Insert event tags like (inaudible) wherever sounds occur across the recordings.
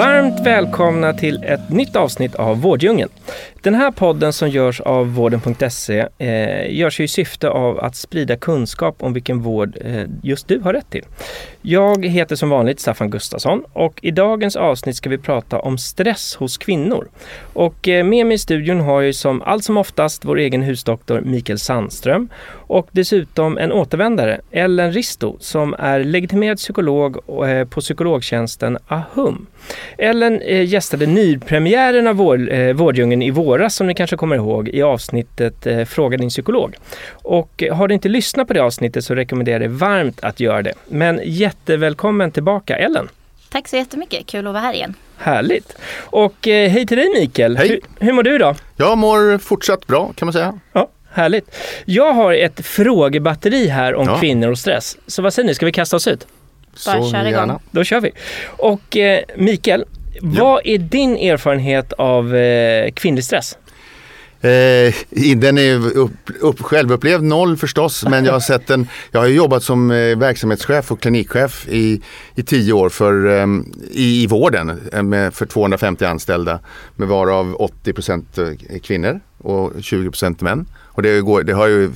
Varmt välkomna till ett nytt avsnitt av Vårddjungeln. Den här podden som görs av vården.se eh, görs i syfte av att sprida kunskap om vilken vård eh, just du har rätt till. Jag heter som vanligt Staffan Gustafsson och i dagens avsnitt ska vi prata om stress hos kvinnor. Och eh, med mig i studion har jag som allt som oftast vår egen husdoktor Mikael Sandström och dessutom en återvändare, Ellen Risto, som är legitimerad psykolog eh, på psykologtjänsten AHUM. Ellen eh, gästade nypremiären av vår, eh, Vårddjungeln i våras som ni kanske kommer ihåg i avsnittet eh, Fråga din psykolog. Och har du inte lyssnat på det avsnittet så rekommenderar jag dig varmt att göra det. Men jättevälkommen tillbaka Ellen! Tack så jättemycket, kul att vara här igen. Härligt! Och eh, hej till dig Mikael! Hej. Hur, hur mår du idag? Jag mår fortsatt bra kan man säga. Ja, härligt! Jag har ett frågebatteri här om Ja. kvinnor och stress. Så vad säger ni, ska vi kasta oss ut? Bara kör igång. gärna. Då kör vi! Och eh, Mikael, vad är din erfarenhet av eh, kvinnlig stress? Eh, den är upp, upp, självupplevd noll förstås, men jag har sett den. Jag har jobbat som eh, verksamhetschef och klinikchef i, i tio år för, eh, i, i vården eh, med, för 250 anställda med varav 80 är kvinnor och 20% män. Och det, går, det har ju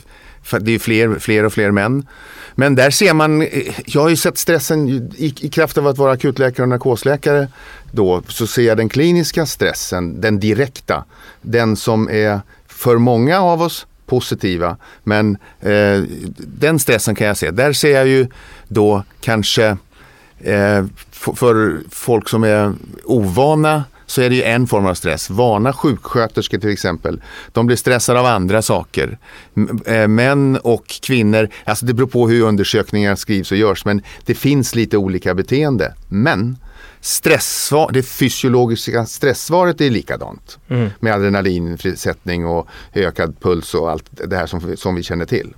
det är fler, fler och fler män. Men där ser man, eh, jag har ju sett stressen i, i kraft av att vara akutläkare och narkosläkare då så ser jag den kliniska stressen, den direkta, den som är för många av oss positiva. Men eh, den stressen kan jag se. Där ser jag ju då kanske eh, för folk som är ovana så är det ju en form av stress. Vana sjuksköterskor till exempel, de blir stressade av andra saker. Eh, Män och kvinnor, alltså det beror på hur undersökningar skrivs och görs, men det finns lite olika beteende. Men stressvar, det fysiologiska stresssvaret är likadant. Med adrenalinfrisättning och ökad puls och allt det här som, som vi känner till.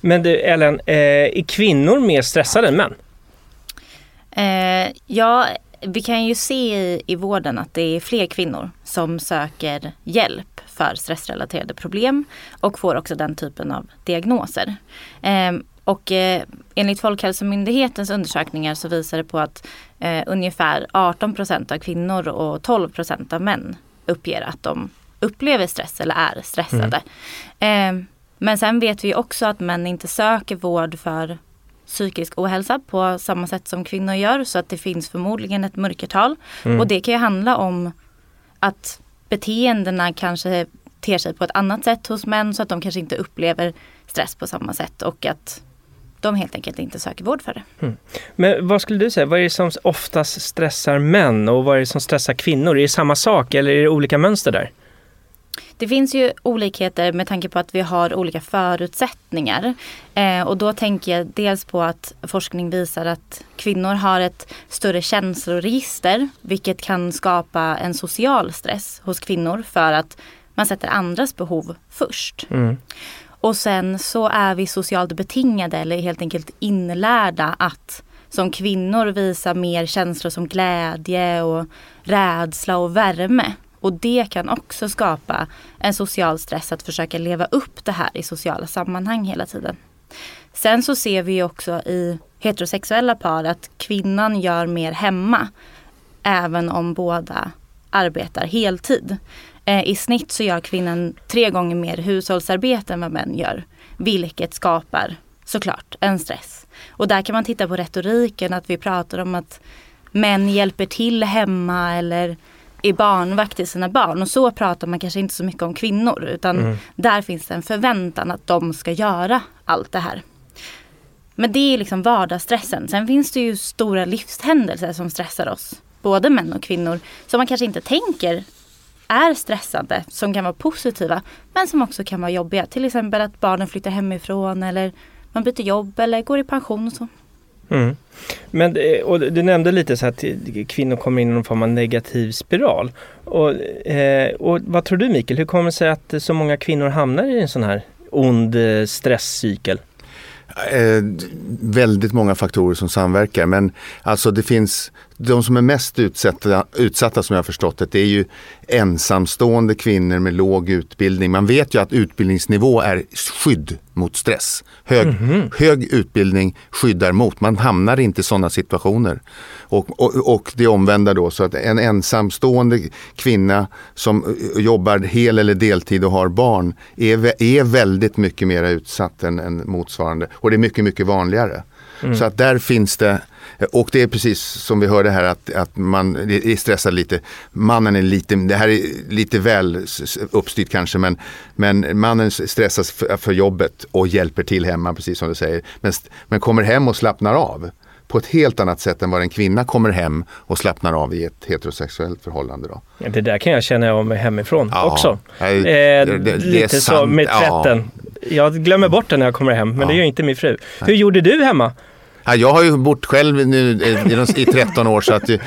Men du Ellen, eh, är kvinnor mer stressade än män? Eh, ja, vi kan ju se i, i vården att det är fler kvinnor som söker hjälp för stressrelaterade problem och får också den typen av diagnoser. Eh, och eh, enligt Folkhälsomyndighetens undersökningar så visar det på att eh, ungefär 18 procent av kvinnor och 12 procent av män uppger att de upplever stress eller är stressade. Eh, men sen vet vi också att män inte söker vård för psykisk ohälsa på samma sätt som kvinnor gör. Så att det finns förmodligen ett mörkertal. Och det kan ju handla om att beteendena kanske ter sig på ett annat sätt hos män så att de kanske inte upplever stress på samma sätt och att de helt enkelt inte söker vård för det. Men vad skulle du säga, vad är det som oftast stressar män och vad är det som stressar kvinnor? Är det samma sak eller är det olika mönster där? Det finns ju olikheter med tanke på att vi har olika förutsättningar. Eh, och då tänker jag dels på att forskning visar att kvinnor har ett större känsloregister vilket kan skapa en social stress hos kvinnor för att man sätter andras behov först. Och sen så är vi socialt betingade eller helt enkelt inlärda att som kvinnor visa mer känslor som glädje och rädsla och värme. Och det kan också skapa en social stress att försöka leva upp det här i sociala sammanhang hela tiden. Sen så ser vi också i heterosexuella par att kvinnan gör mer hemma. Även om båda arbetar heltid. Eh, I snitt så gör kvinnan tre gånger mer hushållsarbete än vad män gör. Vilket skapar såklart en stress. Och där kan man titta på retoriken att vi pratar om att män hjälper till hemma eller är barnvakt till sina barn. Och så pratar man kanske inte så mycket om kvinnor utan där finns det en förväntan att de ska göra allt det här. Men det är liksom vardagsstressen. Sen finns det ju stora livshändelser som stressar oss. Både män och kvinnor. Som man kanske inte tänker är stressande. Som kan vara positiva. Men som också kan vara jobbiga. Till exempel att barnen flyttar hemifrån eller man byter jobb eller går i pension och så. Mm. Men, eh, och du nämnde lite så att kvinnor kommer in i någon form av negativ spiral. Och, eh, och vad tror du Mikael, hur kommer det sig att så många kvinnor hamnar i en sån här ond eh, stresscykel? Eh, väldigt många faktorer som samverkar men alltså det finns de som är mest utsatta, utsatta som jag har förstått det, det är ju ensamstående kvinnor med låg utbildning. Man vet ju att utbildningsnivå är skydd mot stress. Hög, mm -hmm. hög utbildning skyddar mot, man hamnar inte i sådana situationer. Och, och, och det omvända då, så att en ensamstående kvinna som jobbar hel eller deltid och har barn är, är väldigt mycket mer utsatt än, än motsvarande. Och det är mycket, mycket vanligare. Mm. Så att där finns det och det är precis som vi hörde här att, att man är stressad lite. Mannen är lite, det här är lite väl uppstyrt kanske men, men mannen stressas för, för jobbet och hjälper till hemma precis som du säger. Men, men kommer hem och slappnar av på ett helt annat sätt än vad en kvinna kommer hem och slappnar av i ett heterosexuellt förhållande. Då. Ja, det där kan jag känna av mig hemifrån ja, också. Nej, eh, det, det, lite så med tvätten. Ja. Jag glömmer bort den när jag kommer hem, men det gör inte min fru. Hur gjorde du hemma? Ja, jag har ju bott själv nu i, i 13 år så att eh,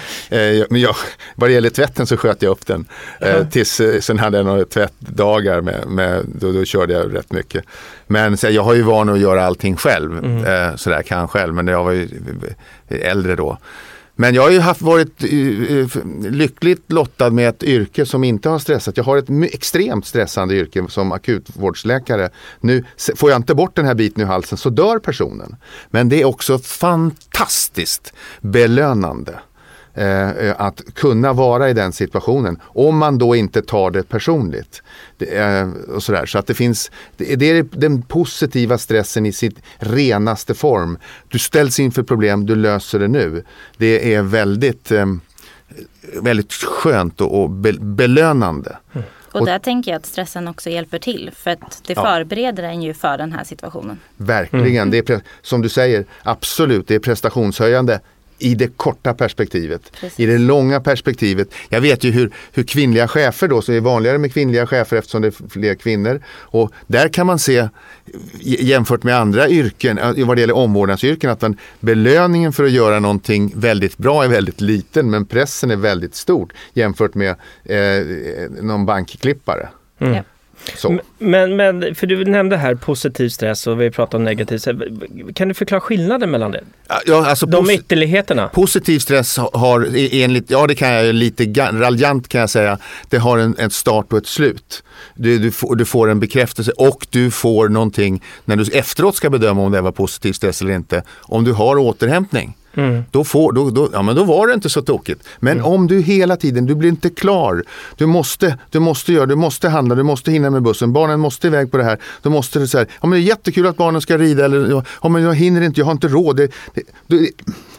men jag, vad det gäller tvätten så sköt jag upp den. Eh, tills, eh, sen hade jag några tvättdagar med, med då, då körde jag rätt mycket. Men så, jag har ju van att göra allting själv, mm. eh, sådär kan själv, men jag var ju äldre då. Men jag har ju haft varit eh, eh, lyckligt lottad med ett yrke som inte har stressat. Jag har ett extremt stressande yrke som akutvårdsläkare. Nu får jag inte bort den här biten ur halsen så dör personen. Men det är också fantastiskt belönande. Eh, eh, att kunna vara i den situationen. Om man då inte tar det personligt. Det, eh, och sådär. Så att det finns, det, det, är den positiva stressen i sitt renaste form. Du ställs inför problem, du löser det nu. Det är väldigt, eh, väldigt skönt och, och be, belönande. Mm. Och där tänker jag att stressen också hjälper till för att det ja. förbereder en ju för den här situationen. Verkligen, mm. det är som du säger, absolut, det är prestationshöjande i det korta perspektivet. Precis. I det långa perspektivet. Jag vet ju hur, hur kvinnliga chefer då, så det är vanligare med kvinnliga chefer eftersom det är fler kvinnor. Och där kan man se jämfört med andra yrken, vad det gäller omvårdnadsyrken, att man, belöningen för att göra någonting väldigt bra är väldigt liten men pressen är väldigt stor jämfört med eh, någon bankklippare. Mm. Så. Men, men, för du nämnde här positiv stress och vi pratar om negativ stress. Kan du förklara skillnaden mellan det? Ja, alltså De ytterligheterna? Positiv stress har enligt, ja det kan jag lite raljant kan jag säga, det har en, en start och ett slut. Du, du, får, du får en bekräftelse och du får någonting när du efteråt ska bedöma om det var positiv stress eller inte. Om du har återhämtning. Mm. Då, får, då, då, ja, men då var det inte så tokigt. Men mm. om du hela tiden, du blir inte klar. Du måste, du måste göra, du måste handla, du måste hinna med bussen. Barnen måste iväg på det här. Då måste du säga, ja men det är jättekul att barnen ska rida eller ja men jag hinner inte, jag har inte råd. Det, det,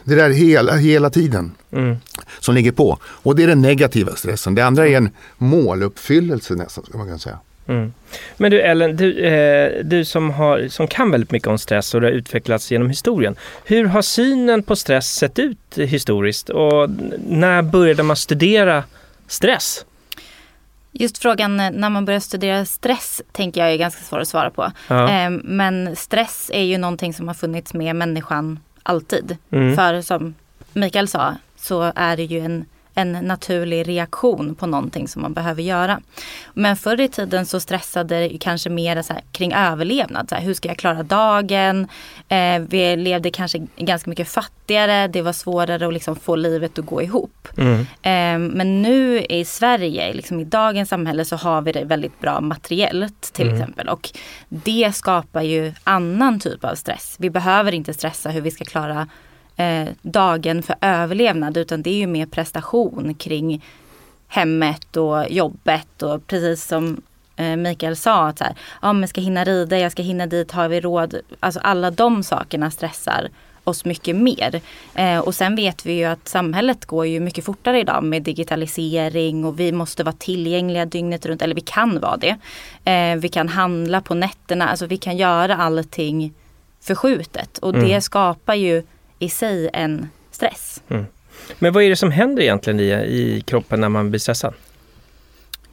det, där hela, hela tiden mm. som ligger på. Och det är den negativa stressen. Det andra är en måluppfyllelse nästan, ska man kunna säga. Mm. Men du Ellen, du, eh, du som, har, som kan väldigt mycket om stress och det har utvecklats genom historien. Hur har synen på stress sett ut historiskt och när började man studera stress? Just frågan när man börjar studera stress tänker jag är ganska svår att svara på. Ja. Eh, men stress är ju någonting som har funnits med människan alltid. Mm. För som Mikael sa så är det ju en en naturlig reaktion på någonting som man behöver göra. Men förr i tiden så stressade det kanske mer så kring överlevnad. Så här, hur ska jag klara dagen? Eh, vi levde kanske ganska mycket fattigare. Det var svårare att liksom få livet att gå ihop. Mm. Eh, men nu i Sverige, liksom i dagens samhälle så har vi det väldigt bra materiellt till mm. exempel. Och det skapar ju annan typ av stress. Vi behöver inte stressa hur vi ska klara eh, dagen för överlevnad utan det är ju mer prestation kring hemmet och jobbet och precis som eh, Mikael sa att så här, ja men ska hinna rida, jag ska hinna dit, har vi råd? Alltså alla de sakerna stressar oss mycket mer. Eh, och sen vet vi ju att samhället går ju mycket fortare idag med digitalisering och vi måste vara tillgängliga dygnet runt, eller vi kan vara det. Eh, vi kan handla på nätterna, alltså vi kan göra allting förskjutet och mm. det skapar ju i sig en stress. Mm. Men vad är det som händer egentligen i, i kroppen när man blir stressad?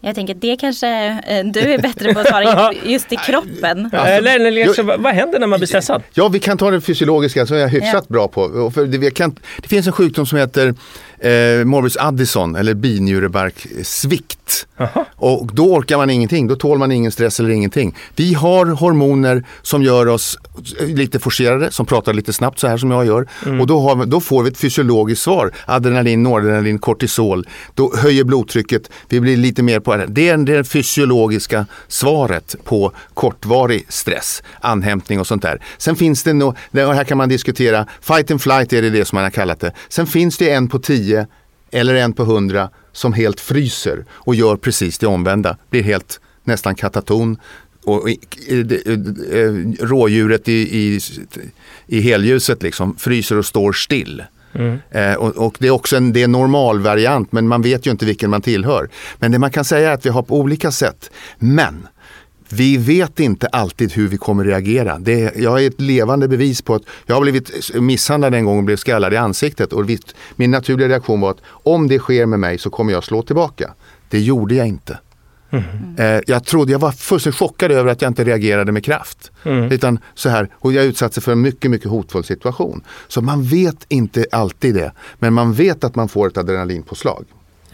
Jag tänker att det kanske eh, du är bättre på att svara (laughs) just i kroppen. Ja, eller, eller liksom, vad, vad händer när man blir stressad? Ja, vi kan ta det fysiologiska som jag är hyfsat bra på. För det, vi kan, det finns en sjukdom som heter eh, morbus Addison eller binjurebarksvikt. Och då orkar man ingenting, då tål man ingen stress eller ingenting. Vi har hormoner som gör oss lite forcerade, som pratar lite snabbt så här som jag gör. Och då, har då får vi ett fysiologiskt svar. Adrenalin, noradrenalin, kortisol. Då höjer blodtrycket, vi blir lite mer på det. Det är det fysiologiska svaret på kortvarig stress, anhämtning och sånt där. Sen finns det nog, det här kan man diskutera, fight and flight är det det som man har kallat det. Sen finns det en på 10 eller en på 100 som helt fryser och gör precis det omvända. Blir helt nästan kataton. Och det- eh, rådjuret i, i, i helljuset liksom fryser och står still. Eh, och, och det är också en, det är normalvariant men man vet ju inte vilken man tillhör. Men det man kan säga är att vi har på olika sätt. Men vi vet inte alltid hur vi kommer reagera. Det, jag är ett levande bevis på att jag har blivit misshandlad en gång och blev skallad i ansiktet. Och visst, min naturliga reaktion var att om det sker med mig så kommer jag slå tillbaka. Det gjorde jag inte. Eh, jag trodde, jag var fullständigt chockad över att jag inte reagerade med kraft. Utan så här, och jag utsattes för en mycket, mycket hotfull situation. Så man vet inte alltid det. Men man vet att man får ett adrenalinpåslag.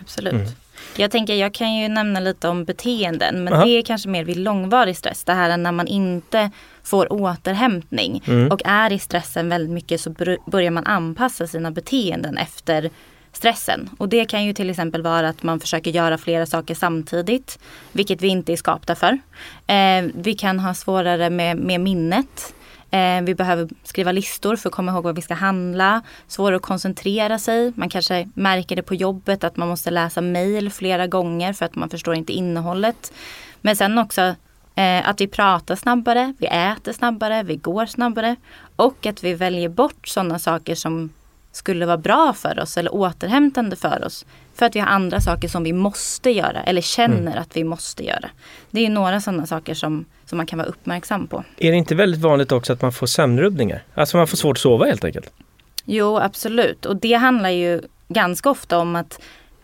Absolut. Jag tänker, jag kan ju nämna lite om beteenden, men Aha. det är kanske mer vid långvarig stress. Det här när man inte får återhämtning och är i stressen väldigt mycket så börjar man anpassa sina beteenden efter stressen. Och det kan ju till exempel vara att man försöker göra flera saker samtidigt, vilket vi inte är skapta för. Eh, vi kan ha svårare med, med minnet. Eh, vi behöver skriva listor för att komma ihåg vad vi ska handla. Svårare att koncentrera sig. Man kanske märker det på jobbet att man måste läsa mejl flera gånger för att man förstår inte innehållet. Men sen också eh, att vi pratar snabbare, vi äter snabbare, vi går snabbare. Och att vi väljer bort sådana saker som skulle vara bra för oss eller återhämtande för oss. För att vi har andra saker som vi måste göra eller känner att vi måste göra. Det är några sådana saker som, som man kan vara uppmärksam på. Är det inte väldigt vanligt också att man får sömnrubbningar? Alltså man får svårt att sova helt enkelt? Jo, absolut. Och det handlar ju ganska ofta om att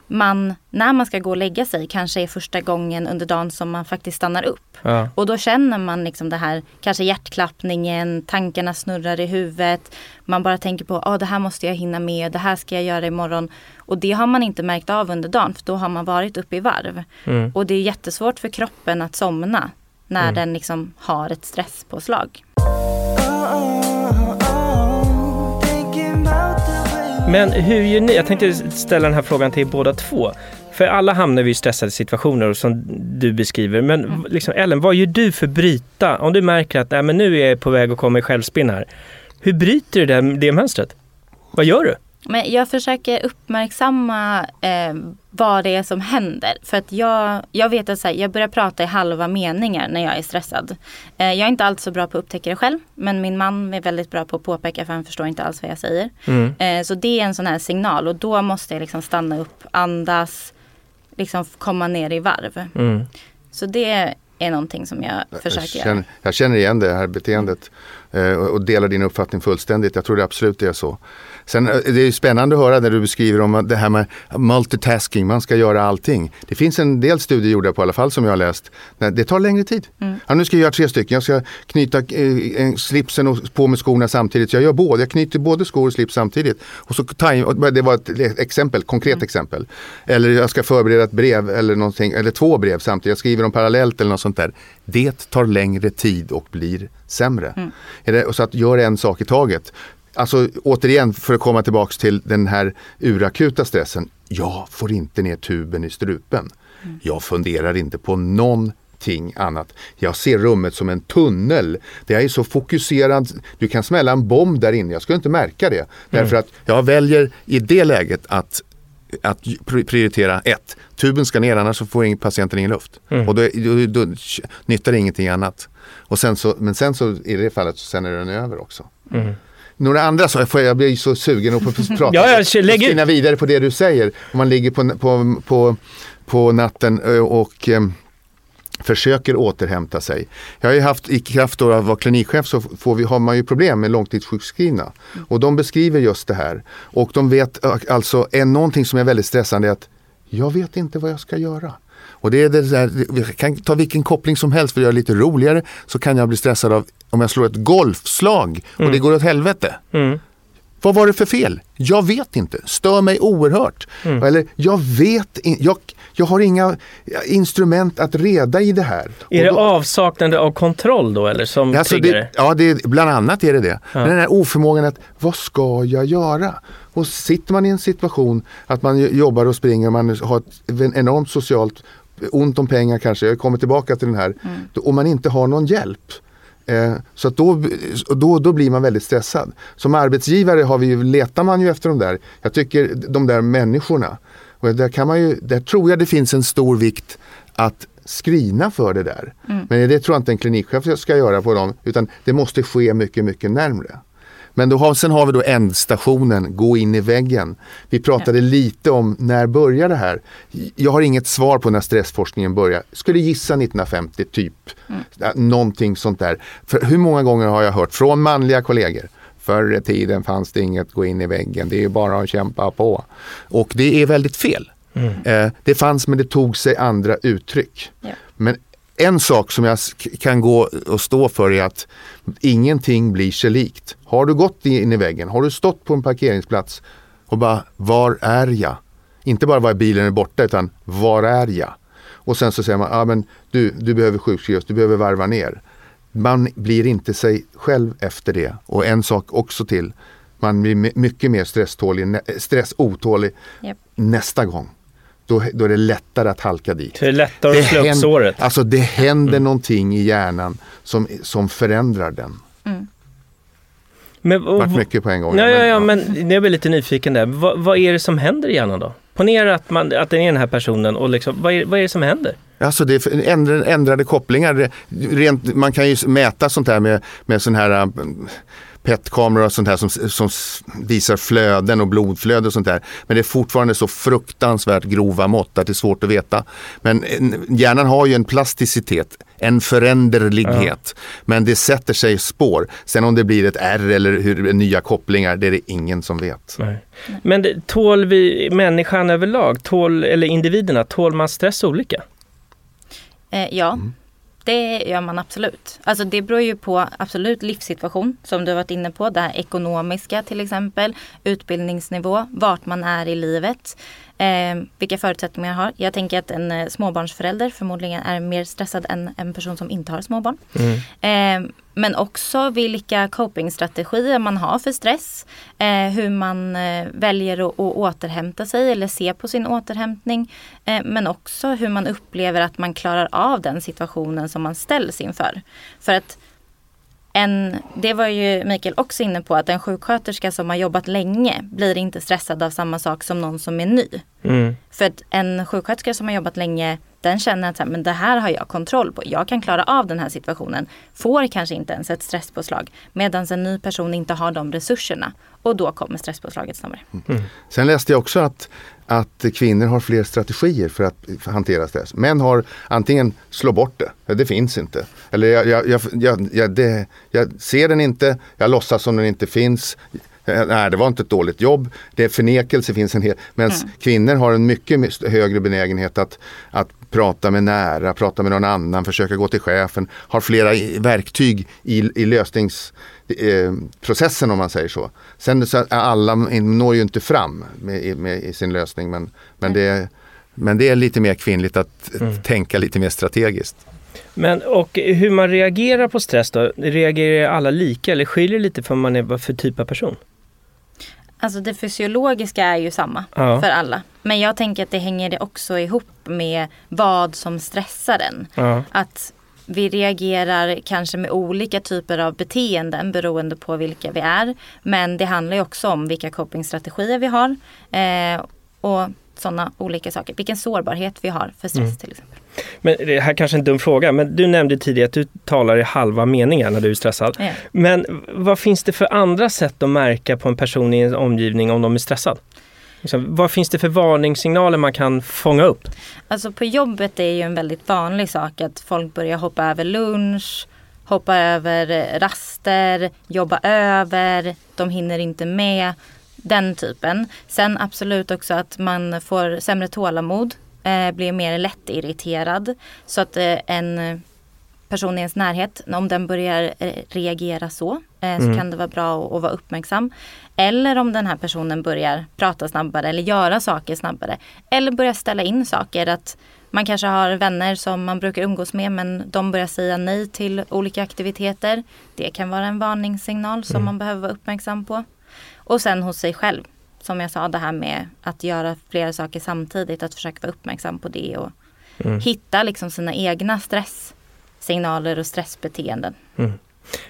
man, när man ska gå och lägga sig, kanske är första gången under dagen som man faktiskt stannar upp. Ja. Och då känner man liksom det här, kanske hjärtklappningen, tankarna snurrar i huvudet. Man bara tänker på, ah, det här måste jag hinna med, det här ska jag göra imorgon. Och det har man inte märkt av under dagen, för då har man varit uppe i varv. Mm. Och det är jättesvårt för kroppen att somna när den liksom har ett stresspåslag. Men hur gör ni? Jag tänkte ställa den här frågan till båda två. För alla hamnar vi i stressade situationer som du beskriver. Men liksom, Ellen, vad gör du för att bryta? Om du märker att Nej, men nu är jag på väg att komma i självspinn här. Hur bryter du det, det mönstret? Vad gör du? Men jag försöker uppmärksamma eh, vad det är som händer. För att jag, jag vet att så här, jag börjar prata i halva meningar när jag är stressad. Eh, jag är inte alls så bra på att upptäcka det själv. Men min man är väldigt bra på att påpeka för han förstår inte alls vad jag säger. Mm. Eh, så det är en sån här signal och då måste jag liksom stanna upp, andas, liksom komma ner i varv. Mm. Så det är någonting som jag försöker jag, göra. känner, jag känner igen det här beteendet eh, och, och delar din uppfattning fullständigt. Jag tror det absolut är så. Sen eh, det är spännande att höra när du beskriver om det här med multitasking, man ska göra allting. Det finns en del studier gjorda på alla fall som jag har läst. Det tar längre tid. Ja, nu ska jag göra tre stycken. Jag ska knyta eh, en slipsen och på med skorna samtidigt. Jag gör båda. Jag knyter både skor och slips samtidigt. Och så time, det var ett exempel, konkret exempel. Eller jag ska förbereda ett brev eller, någonting, eller två brev samtidigt. Jag skriver dem parallellt eller något sånt där. Det tar längre tid och blir sämre. Är det, så att gör en sak i taget. Alltså återigen för att komma tillbaks till den här urakuta stressen. Jag får inte ner tuben i strupen. Jag funderar inte på någonting annat. Jag ser rummet som en tunnel. Det är så fokuserad. Du kan smälla en bomb där inne. Jag skulle inte märka det. Därför att jag väljer i det läget att att pri- prioritera ett, tuben ska ner annars så får patienten ingen luft. Och då, då, då, då nyttar ingenting annat. Och sen så, men sen så i det fallet så sen är den över också. Några andra saker, jag, jag blir så sugen på att (laughs) prata. Ja, ja, lägg ut. Spinna vidare på det du säger. Om man ligger på, på, på, på natten och eh, försöker återhämta sig. Jag har ju haft i kraft av att vara klinikchef så får vi, har man ju problem med långtidssjukskrivna. Och de beskriver just det här. Och de vet alltså, är någonting som är väldigt stressande är att jag vet inte vad jag ska göra. Och det är det där, vi kan ta vilken koppling som helst för att göra det lite roligare så kan jag bli stressad av om jag slår ett golfslag och Mm. det går åt helvete. Mm. Vad var det för fel? Jag vet inte. Stör mig oerhört. Mm. Eller jag vet in, jag, jag har inga instrument att reda i det här. Är Och det då- avsaknad av kontroll då eller som Alltså triggar det, ja, det, bland annat är det det. Ja. Den här oförmågan att vad ska jag göra? Och sitter man i en situation att man jobbar och springer och man har ett enormt socialt ont om pengar kanske, jag kommer tillbaka till den här, då- och man inte har någon hjälp. Eh, så då, då, då blir man väldigt stressad. Som arbetsgivare har vi, ju- letar man ju efter de där, jag tycker de där människorna. Och där, kan man ju, där tror jag det finns en stor vikt att screena för det där. Men det tror jag inte en klinikchef ska göra på dem utan det måste ske mycket, mycket närmre. Men då har, sen har vi då ändstationen, gå in i väggen. Vi pratade lite om när börjar det här? Jag har inget svar på när stressforskningen börjar. Skulle gissa 1950 typ. Ja, Någonting sånt där. För hur många gånger har jag hört från manliga kollegor Förr i tiden fanns det inget gå in i väggen, det är ju bara att kämpa på. Och det är väldigt fel. Eh, det fanns men det tog sig andra uttryck. Ja. Men en sak som jag kan gå och stå för är att ingenting blir sig likt. Har du gått in i väggen, har du stått på en parkeringsplats och bara var är jag? Inte bara var bilen är borta utan var är jag? Och sen så säger man, ah, men du, du behöver sjukskrivas, du behöver varva ner. Man blir inte sig själv efter det. Och en sak också till, man blir my- mycket mer stresstålig, stressotålig Japp. nästa gång. Då, då är det lättare att halka dit. Det är lättare att slå upp såret. Alltså det händer någonting i hjärnan som, som förändrar den. Men, och, Vart mycket på en gång. ja, ja, ja, men jag blir lite nyfiken där. Vad, vad är det som händer i hjärnan då? Ponera att, man, att den är den här personen och liksom, vad, är, vad är det som händer? Alltså det är ändrade, ändrade kopplingar. Rent, man kan ju mäta sånt här med, med sån här äh, PET-kameror och sånt här som, som visar flöden och blodflöde och sånt där. Men det är fortfarande så fruktansvärt grova mått att det är svårt att veta. Men hjärnan har ju en plasticitet, en föränderlighet. Men det sätter sig spår. Sen om det blir ett R eller hur, nya kopplingar, det är det ingen som vet. Nej. Men det, tål vi människan överlag, tål, eller individerna, tål man stress olika? Eh, ja, Mm det gör man absolut. Alltså det beror ju på absolut livssituation som du har varit inne på. Det här ekonomiska till exempel, utbildningsnivå, vart man är i livet, eh, vilka förutsättningar man har. Jag tänker att en eh, småbarnsförälder förmodligen är mer stressad än en person som inte har småbarn. Eh, men också vilka copingstrategier man har för stress. Eh, hur man eh, väljer att, att återhämta sig eller se på sin återhämtning. Eh, men också hur man upplever att man klarar av den situationen som man ställs inför. För att en, det var ju Mikael också inne på att en sjuksköterska som har jobbat länge blir inte stressad av samma sak som någon som är ny. Mm. För att en sjuksköterska som har jobbat länge den känner att så här, men det här har jag kontroll på. Jag kan klara av den här situationen. Får kanske inte ens ett stresspåslag. Medan en ny person inte har de resurserna. Och då kommer stresspåslaget snabbare. Sen läste jag också att, att kvinnor har fler strategier för att hantera stress. Män har antingen slå bort det, det finns inte. Eller jag, jag, jag, jag, det, jag ser den inte, jag låtsas som den inte finns. Eh, Nej, det var inte ett dåligt jobb. Det är förnekelse finns en hel... Men kvinnor har en mycket my- högre benägenhet att, att prata med nära, prata med någon annan, försöka gå till chefen. Har flera verktyg i, i lösningsprocessen om man säger så. Sen så är alla når ju inte fram med, med, i sin lösning men, men, det, är- men det är lite mer kvinnligt att tänka lite mer strategiskt. Men och hur man reagerar på stress då? Reagerar alla lika eller skiljer det lite för vad man är vad för typ av person? Alltså det fysiologiska är ju samma Ja. för alla. Men jag tänker att det hänger också ihop med vad som stressar en. Ja. Att vi reagerar kanske med olika typer av beteenden beroende på vilka vi är. Men det handlar ju också om vilka copingstrategier vi har. Eh, och sådana olika saker. Vilken sårbarhet vi har för stress till exempel. Men det här kanske är en dum fråga, men du nämnde tidigare att du talar i halva meningar när du är stressad. Ja. Men vad finns det för andra sätt att märka på en person i en omgivning om de är stressad? Liksom, vad finns det för varningssignaler man kan fånga upp? Alltså på jobbet är ju en väldigt vanlig sak att folk börjar hoppa över lunch, hoppa över eh, raster, jobba över, de hinner inte med. Den typen. Sen absolut också att man får sämre tålamod. Eh, blir mer lättirriterad. Så att eh, en person i ens närhet, om den börjar eh, reagera så, så Mm. kan det vara bra att, att vara uppmärksam. Eller om den här personen börjar prata snabbare eller göra saker snabbare. Eller börjar ställa in saker. Att man kanske har vänner som man brukar umgås med men de börjar säga nej till olika aktiviteter. Det kan vara en varningssignal som man behöver vara uppmärksam på. Och sen hos sig själv. Som jag sa det här med att göra flera saker samtidigt. Att försöka vara uppmärksam på det och hitta liksom sina egna stresssignaler och stressbeteenden.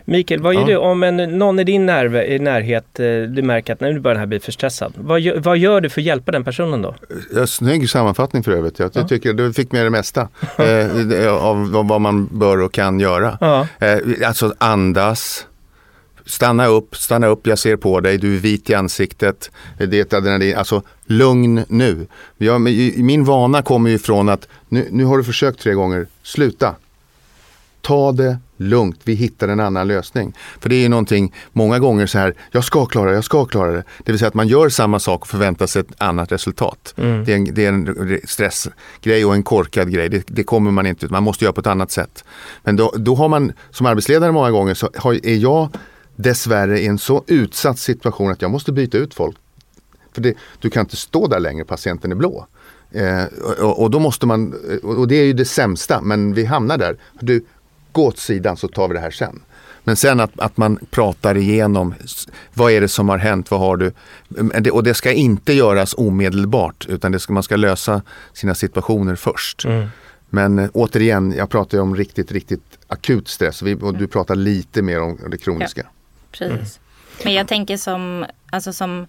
Mikael, vad gör Ja. du om en, någon i din när, i närhet, eh, du märker att nu börjar den här bli för stressad. Vad gör, vad gör du för att hjälpa den personen då? Ja, snygg sammanfattning för övrigt. Jag Ja. tycker du fick med det mesta (laughs) eh, av av vad man bör och kan göra. Ja. Eh, alltså andas, stanna upp, stanna upp, jag ser på dig, du är vit i ansiktet. Det är ett adrenalin, alltså lugn nu. Jag, min vana kommer ju från att nu, nu har du försökt tre gånger, sluta. Ta det lugnt, vi hittar en annan lösning. För det är ju någonting, många gånger så här, jag ska klara det, jag ska klara det. Det vill säga att man gör samma sak och förväntar sig ett annat resultat. Mm. Det är en, det är en stressgrej och en korkad grej. Det, det kommer man inte ut, man måste göra på ett annat sätt. Men då, då har man, som arbetsledare många gånger, så har, är jag dessvärre i en så utsatt situation att jag måste byta ut folk. För det, du kan inte stå där längre, patienten är blå. Eh, och, och då måste man, och det är ju det sämsta, men vi hamnar där. Du, gå åt sidan så tar vi det här sen. Men sen att, att man pratar igenom, vad är det som har hänt, vad har du? Det, och det ska inte göras omedelbart, utan det ska, man ska lösa sina situationer först. Mm. Men eh, återigen, jag pratar ju om riktigt, riktigt akut stress och, vi, och du pratar lite mer om det kroniska. Precis. Men jag tänker som, alltså som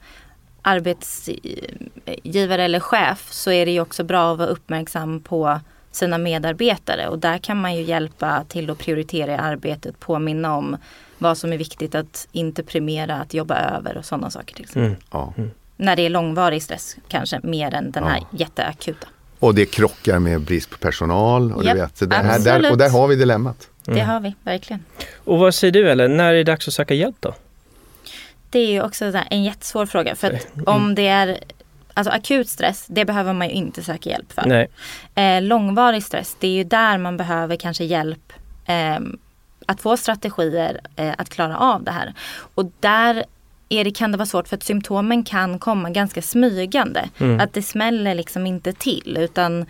arbetsgivare eller chef så är det ju också bra att vara uppmärksam på sina medarbetare och där kan man ju hjälpa till att prioritera i arbetet, påminna om vad som är viktigt att inte premiera, att jobba över och sådana saker. Till exempel. Mm. Ja. När det är långvarig stress kanske mer än den här Ja. jätteakuta. Och det krockar med brist på personal. Och, du Japp, vet, det här, där, och där har vi dilemmat. Det har vi verkligen. Och vad säger du Ellen, när är det dags att söka hjälp då? Det är ju också en jättesvår fråga för att om det är Alltså akut stress, det behöver man ju inte söka hjälp för. Nej. Eh, långvarig stress, det är ju där man behöver kanske hjälp eh, att få strategier eh, att klara av det här. Och där är det, kan det vara svårt för att symptomen kan komma ganska smygande. Mm. Att det smäller liksom inte till utan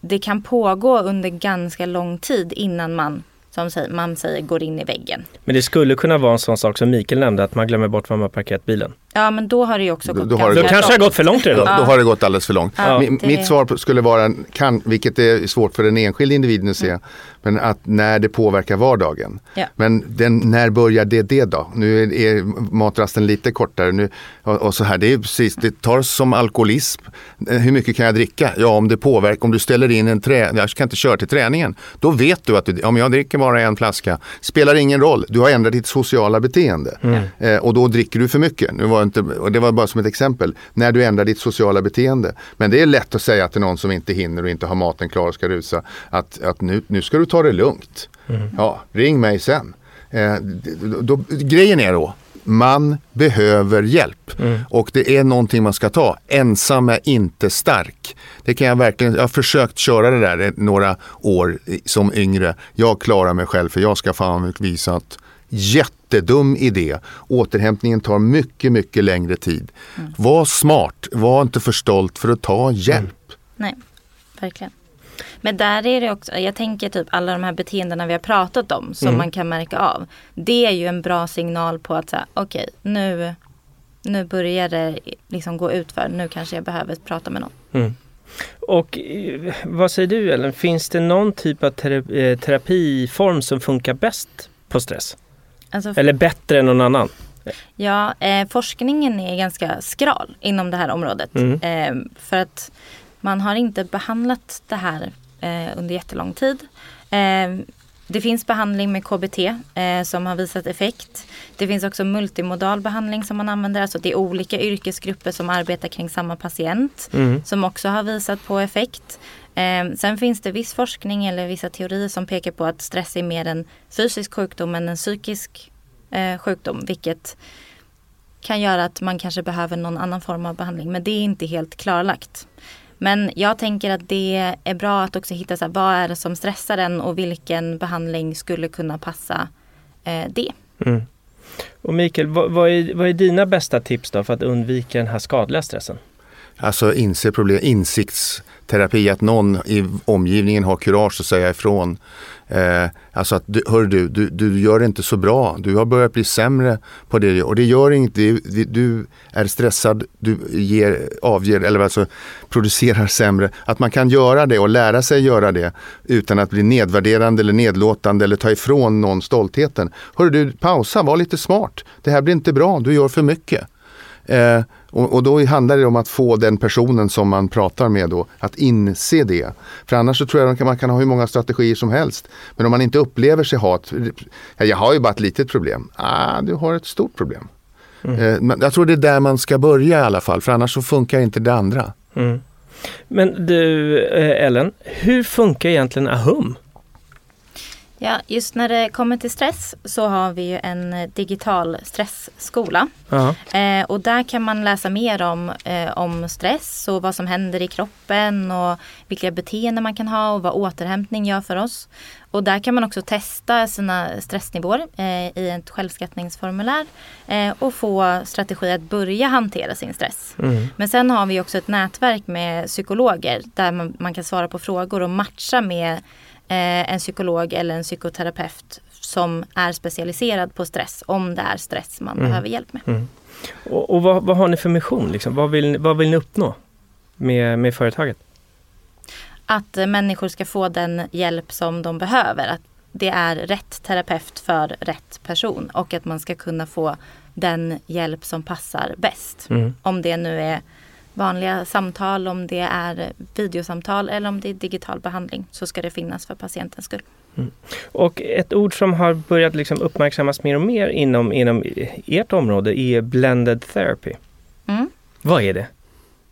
det kan pågå under ganska lång tid innan man, som säger, man säger, går in i väggen. Men det skulle kunna vara en sån sak som Mikael nämnde, att man glömmer bort var man parkerat bilen. Ja men då har det ju också Då- gått då har det Då ganska kanske det har gått för långt Då, redan. då har det gått alldeles för långt. Ja, Mi- det- Mitt svar skulle vara, kan, vilket är svårt för den enskilde individen att se, men att när det påverkar vardagen. Ja. Men den, när börjar det det då? Nu är, är matrasten lite kortare nu, och, och så här. Det är precis, det tar som alkoholism. Eh, Hur mycket kan jag dricka? Ja, om det påverkar, om du ställer in en trä, jag kan inte köra till träningen. Då vet du att du, om jag dricker bara en flaska, spelar ingen roll. Du har ändrat ditt sociala beteende. Eh, och då dricker du för mycket. Nu var det inte, och det var bara som ett exempel. När du ändrar ditt sociala beteende. Men det är lätt att säga till någon som inte hinner och inte har maten klar och ska rusa. Att, att nu, nu ska du ta det lugnt. Ja, ring mig sen. Eh, då, grejen är då, man behöver hjälp. Och det är någonting man ska ta. Ensam är inte stark. Det kan jag verkligen, jag har försökt köra det där några år som yngre. Jag klarar mig själv för jag ska fan visa att jättedum idé. Återhämtningen tar mycket, mycket längre tid. Var smart, var inte för stolt för att ta hjälp. Nej, verkligen. Men där är det också, jag tänker typ alla de här beteendena vi har pratat om som man kan märka av. Det är ju en bra signal på att säga, okej nu, nu börjar det liksom gå ut för. Nu kanske jag behöver prata med någon. Mm. Och eh, vad säger du Ellen, finns det någon typ av eh, terapiform som funkar bäst på stress? Alltså, Eller bättre än någon annan? Ja, eh, forskningen är ganska skral inom det här området. Mm. Eh, för att man har inte behandlat det här eh, under jättelång tid. Eh, det finns behandling med KBT eh, som har visat effekt. Det finns också multimodal behandling som man använder. Alltså det är olika yrkesgrupper som arbetar kring samma patient Mm. som också har visat på effekt. Eh, sen finns det viss forskning eller vissa teorier som pekar på att stress är mer en fysisk sjukdom än en psykisk eh, sjukdom. Vilket kan göra att man kanske behöver någon annan form av behandling. Men det är inte helt klarlagt. Men jag tänker att det är bra att också hitta så här, vad är det som stressar en och vilken behandling skulle kunna passa eh, det. Mm. Och Mikael, vad, vad, är, vad är dina bästa tips då för att undvika den här skadliga stressen? Alltså inse problem, insiktsterapi, att någon i omgivningen har kurage att säga ifrån. Eh, alltså att, hör du, du, du gör det inte så bra. Du har börjat bli sämre på det och det gör inget. Du, du är stressad, du ger, avger, eller alltså producerar sämre. Att man kan göra det och lära sig göra det utan att bli nedvärderande eller nedlåtande eller ta ifrån någon stoltheten. Hör du, pausa, var lite smart. Det här blir inte bra, du gör för mycket. Eh, och, och, då handlar det om att få den personen som man pratar med då att inse det. För annars så tror jag att man kan ha hur många strategier som helst. Men om man inte upplever sig ha ett, jag har ju bara ett litet problem. Ah, du har ett stort problem. Mm. Eh, jag tror det är där man ska börja i alla fall, för annars så funkar inte det andra. Mm. Men du eh, Ellen, hur funkar egentligen AHUM? Ja, just när det kommer till stress så har vi ju en digital stressskola. Eh, och där kan man läsa mer om, eh, om stress och vad som händer i kroppen och vilka beteenden man kan ha och vad återhämtning gör för oss. Och där kan man också testa sina stressnivåer eh, i ett självskattningsformulär eh, och få strategier att börja hantera sin stress. Mm. Men sen har vi också ett nätverk med psykologer där man, man kan svara på frågor och matcha med en psykolog eller en psykoterapeut som är specialiserad på stress om det är stress man mm. behöver hjälp med. Mm. Och, och vad, vad, har ni för mission? Liksom? Vad, vill, vad vill ni uppnå med, med företaget? Att eh, människor ska få den hjälp som de behöver. Att det är rätt terapeut för rätt person och att man ska kunna få den hjälp som passar bäst. Mm. Om det nu är vanliga samtal, om det är videosamtal eller om det är digital behandling så ska det finnas för patientens skull. Mm. Och ett ord som har börjat liksom uppmärksammas mer och mer inom, inom ert område är blended therapy. Mm. Vad är det?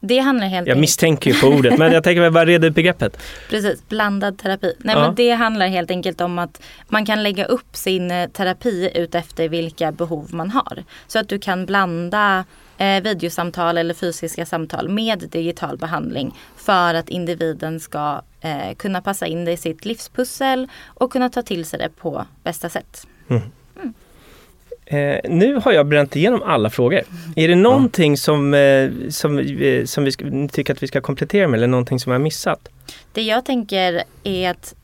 Det handlar helt Jag misstänker ju på ordet men jag tänker bara reda ut begreppet. (laughs) Precis, blandad terapi. Nej ja. men det handlar helt enkelt om att man kan lägga upp sin eh, terapi utefter vilka behov man har. Så att du kan blanda eh, videosamtal eller fysiska samtal med digital behandling för att individen ska eh, kunna passa in det i sitt livspussel och kunna ta till sig det på bästa sätt. Mm. Mm. Eh, nu har jag bränt igenom alla frågor. Är det någonting som, eh, som, eh, som vi ska, tycker att vi ska komplettera med eller någonting som jag har missat? Det jag tänker är att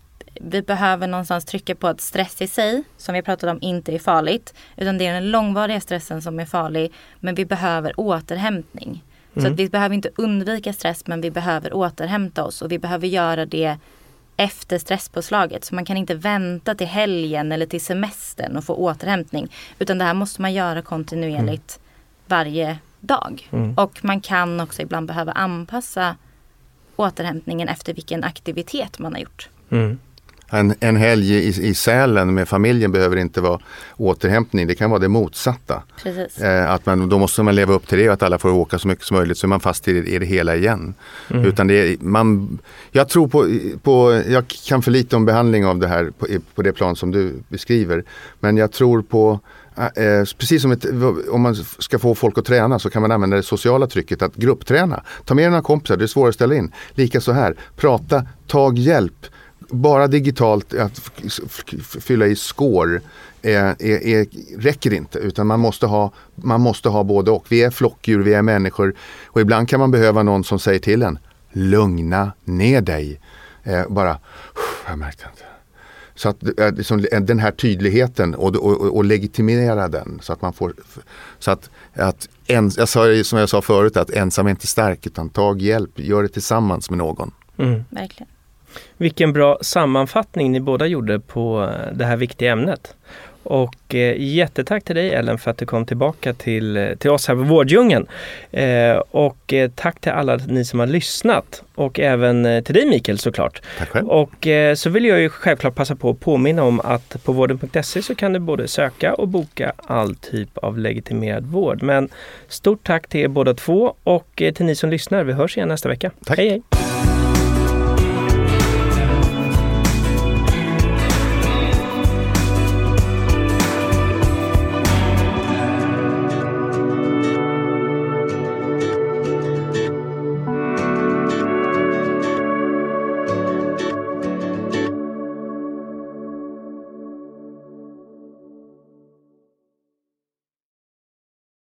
vi behöver någonstans trycka på att stress i sig, som vi pratat om, inte är farligt. Utan det är den långvariga stressen som är farlig. Men vi behöver återhämtning. Mm. Så att mm. vi behöver inte undvika stress men vi behöver återhämta oss och vi behöver göra det efter stresspåslaget. Så man kan inte vänta till helgen eller till semestern och få återhämtning. Utan det här måste man göra kontinuerligt mm. varje dag. Mm. Och man kan också ibland behöva anpassa återhämtningen efter vilken aktivitet man har gjort. En, en helg i, i Sälen med familjen behöver inte vara återhämtning, det kan vara det motsatta. Eh, att man, då måste man leva upp till det och att alla får åka så mycket som möjligt så är man fast i det, i det hela igen. Mm. Utan det är, man, jag tror på, på, jag kan för lite om behandling av det här på, på det plan som du beskriver. Men jag tror på Eh, precis som ett, om man ska få folk att träna så kan man använda det sociala trycket att gruppträna. Ta med några kompisar, det är svårare att ställa in. Lika så här, prata, tag hjälp bara digitalt att fylla i score är, är, är, räcker inte utan man måste, ha, man måste ha både och. Vi är flockdjur, vi är människor och ibland kan man behöva någon som säger till en lugna ner dig. Eh, bara, jag märkte inte. Så att liksom, den här tydligheten och, och, och, legitimera den så att man får så att, att en, jag sa som jag sa förut att ensam är inte stark utan tag hjälp, gör det tillsammans med någon. Mm. Verkligen. Vilken bra sammanfattning ni båda gjorde på eh, det här viktiga ämnet. Och eh, jättetack till dig Ellen för att du kom tillbaka till, eh, till oss här på Vårddjungeln. Eh, och eh, tack till alla ni som har lyssnat. Och även eh, till dig Mikael såklart. Tack själv. Och så vill jag ju självklart passa på att påminna om att på vården.se så kan du både söka och boka all typ av legitimerad vård. Men stort tack till er båda två och till ni som lyssnar. Vi hörs igen nästa vecka. Tack. Hej hej!